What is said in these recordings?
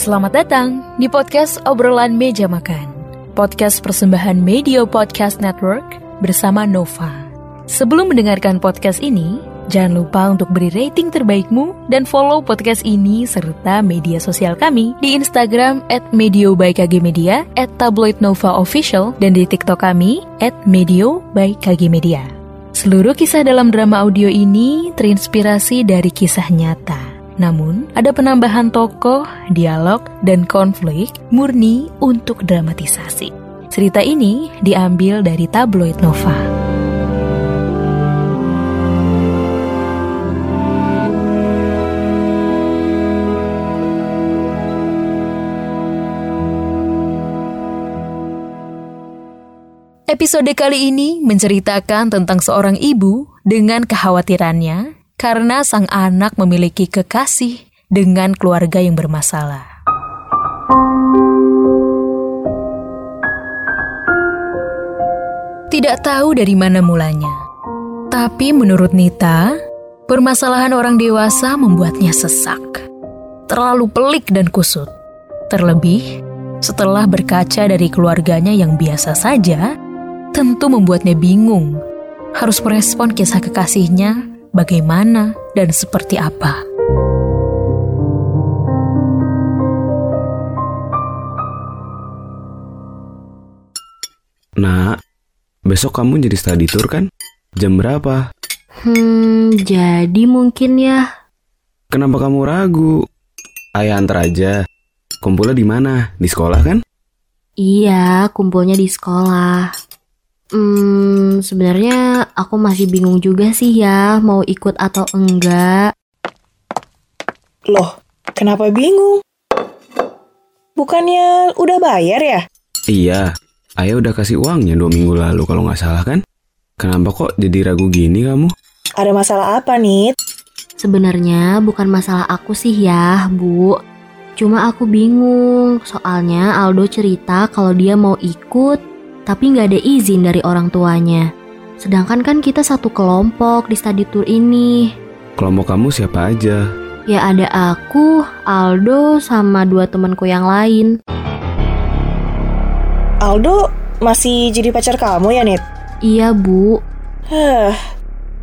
Selamat datang di podcast obrolan meja makan. Podcast persembahan Media Podcast Network bersama Nova. Sebelum mendengarkan podcast ini, jangan lupa untuk beri rating terbaikmu dan follow podcast ini serta media sosial kami di Instagram at Medio by KG Media, at Tabloid Nova Official, dan di TikTok kami at Medio by KG Media. Seluruh kisah dalam drama audio ini terinspirasi dari kisah nyata. Namun, ada penambahan tokoh, dialog, dan konflik murni untuk dramatisasi. Cerita ini diambil dari tabloid Nova. Episode kali ini menceritakan tentang seorang ibu dengan kekhawatirannya karena sang anak memiliki kekasih dengan keluarga yang bermasalah. Tidak tahu dari mana mulanya, tapi menurut Nita, permasalahan orang dewasa membuatnya sesak, terlalu pelik dan kusut. Terlebih, setelah berkaca dari keluarganya yang biasa saja, tentu membuatnya bingung harus merespon kisah kekasihnya bagaimana, dan seperti apa. Nak, besok kamu jadi study tour kan? Jam berapa? Hmm, jadi mungkin ya. Kenapa kamu ragu? Ayah antar aja. Kumpulnya di mana? Di sekolah kan? Iya, kumpulnya di sekolah. Hmm, sebenarnya aku masih bingung juga sih ya mau ikut atau enggak. Loh, kenapa bingung? Bukannya udah bayar ya? Iya, ayah udah kasih uangnya dua minggu lalu kalau nggak salah kan? Kenapa kok jadi ragu gini kamu? Ada masalah apa, nih? Sebenarnya bukan masalah aku sih ya, Bu. Cuma aku bingung, soalnya Aldo cerita kalau dia mau ikut tapi nggak ada izin dari orang tuanya. Sedangkan kan kita satu kelompok di study tour ini. Kelompok kamu siapa aja? Ya ada aku, Aldo, sama dua temanku yang lain. Aldo masih jadi pacar kamu ya, Nit? Iya, Bu. Hah,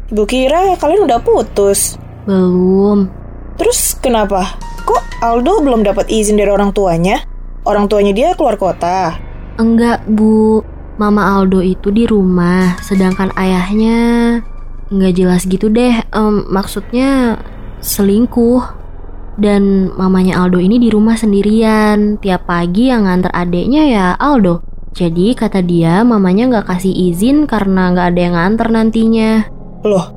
Ibu kira kalian udah putus. Belum. Terus kenapa? Kok Aldo belum dapat izin dari orang tuanya? Orang tuanya dia keluar kota. Enggak, Bu. Mama Aldo itu di rumah, sedangkan ayahnya nggak jelas gitu deh. Um, maksudnya selingkuh. Dan mamanya Aldo ini di rumah sendirian. Tiap pagi yang nganter adeknya ya Aldo. Jadi kata dia mamanya nggak kasih izin karena nggak ada yang nganter nantinya. Loh,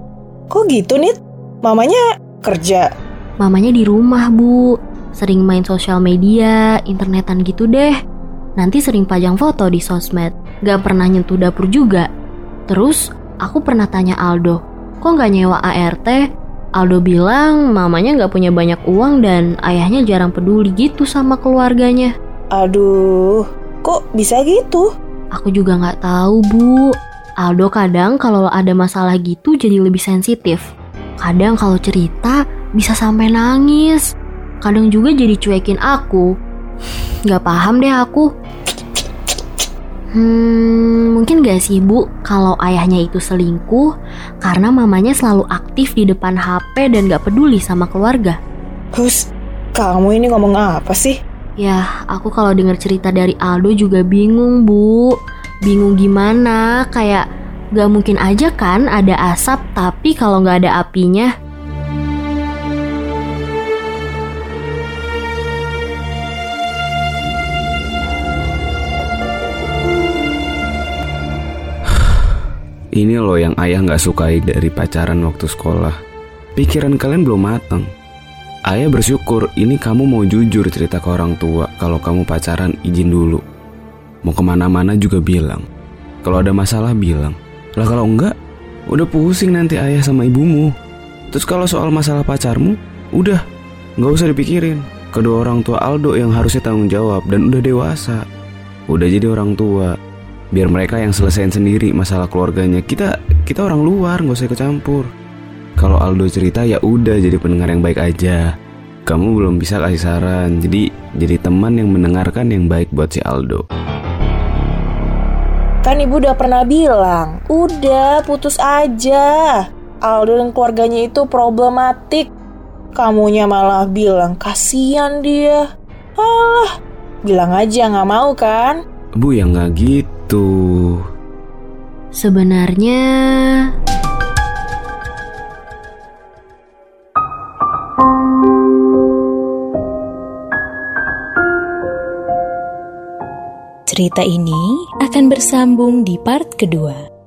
kok gitu nih? Mamanya kerja? Mamanya di rumah bu. Sering main sosial media, internetan gitu deh. Nanti sering pajang foto di sosmed gak pernah nyentuh dapur juga. Terus aku pernah tanya Aldo, kok gak nyewa ART? Aldo bilang mamanya gak punya banyak uang dan ayahnya jarang peduli gitu sama keluarganya. Aduh, kok bisa gitu? Aku juga gak tahu bu. Aldo kadang kalau ada masalah gitu jadi lebih sensitif. Kadang kalau cerita bisa sampai nangis. Kadang juga jadi cuekin aku. Gak paham deh aku Hmm, mungkin gak sih bu kalau ayahnya itu selingkuh karena mamanya selalu aktif di depan HP dan gak peduli sama keluarga. Hus, kamu ini ngomong apa sih? Ya, aku kalau dengar cerita dari Aldo juga bingung bu. Bingung gimana, kayak gak mungkin aja kan ada asap tapi kalau gak ada apinya. Ini loh yang ayah nggak sukai dari pacaran waktu sekolah. Pikiran kalian belum matang. Ayah bersyukur ini kamu mau jujur cerita ke orang tua kalau kamu pacaran izin dulu. Mau ke mana-mana juga bilang. Kalau ada masalah bilang. Lah kalau enggak, udah pusing nanti ayah sama ibumu. Terus kalau soal masalah pacarmu, udah nggak usah dipikirin. Kedua orang tua Aldo yang harusnya tanggung jawab dan udah dewasa. Udah jadi orang tua, biar mereka yang selesaiin sendiri masalah keluarganya kita kita orang luar nggak usah ikut campur kalau Aldo cerita ya udah jadi pendengar yang baik aja kamu belum bisa kasih saran. Jadi jadi teman yang mendengarkan yang baik buat si Aldo. Kan ibu udah pernah bilang, udah putus aja. Aldo dan keluarganya itu problematik. Kamunya malah bilang kasihan dia. Alah, bilang aja nggak mau kan? Bu yang nggak gitu. Sebenarnya Cerita ini akan bersambung di part kedua.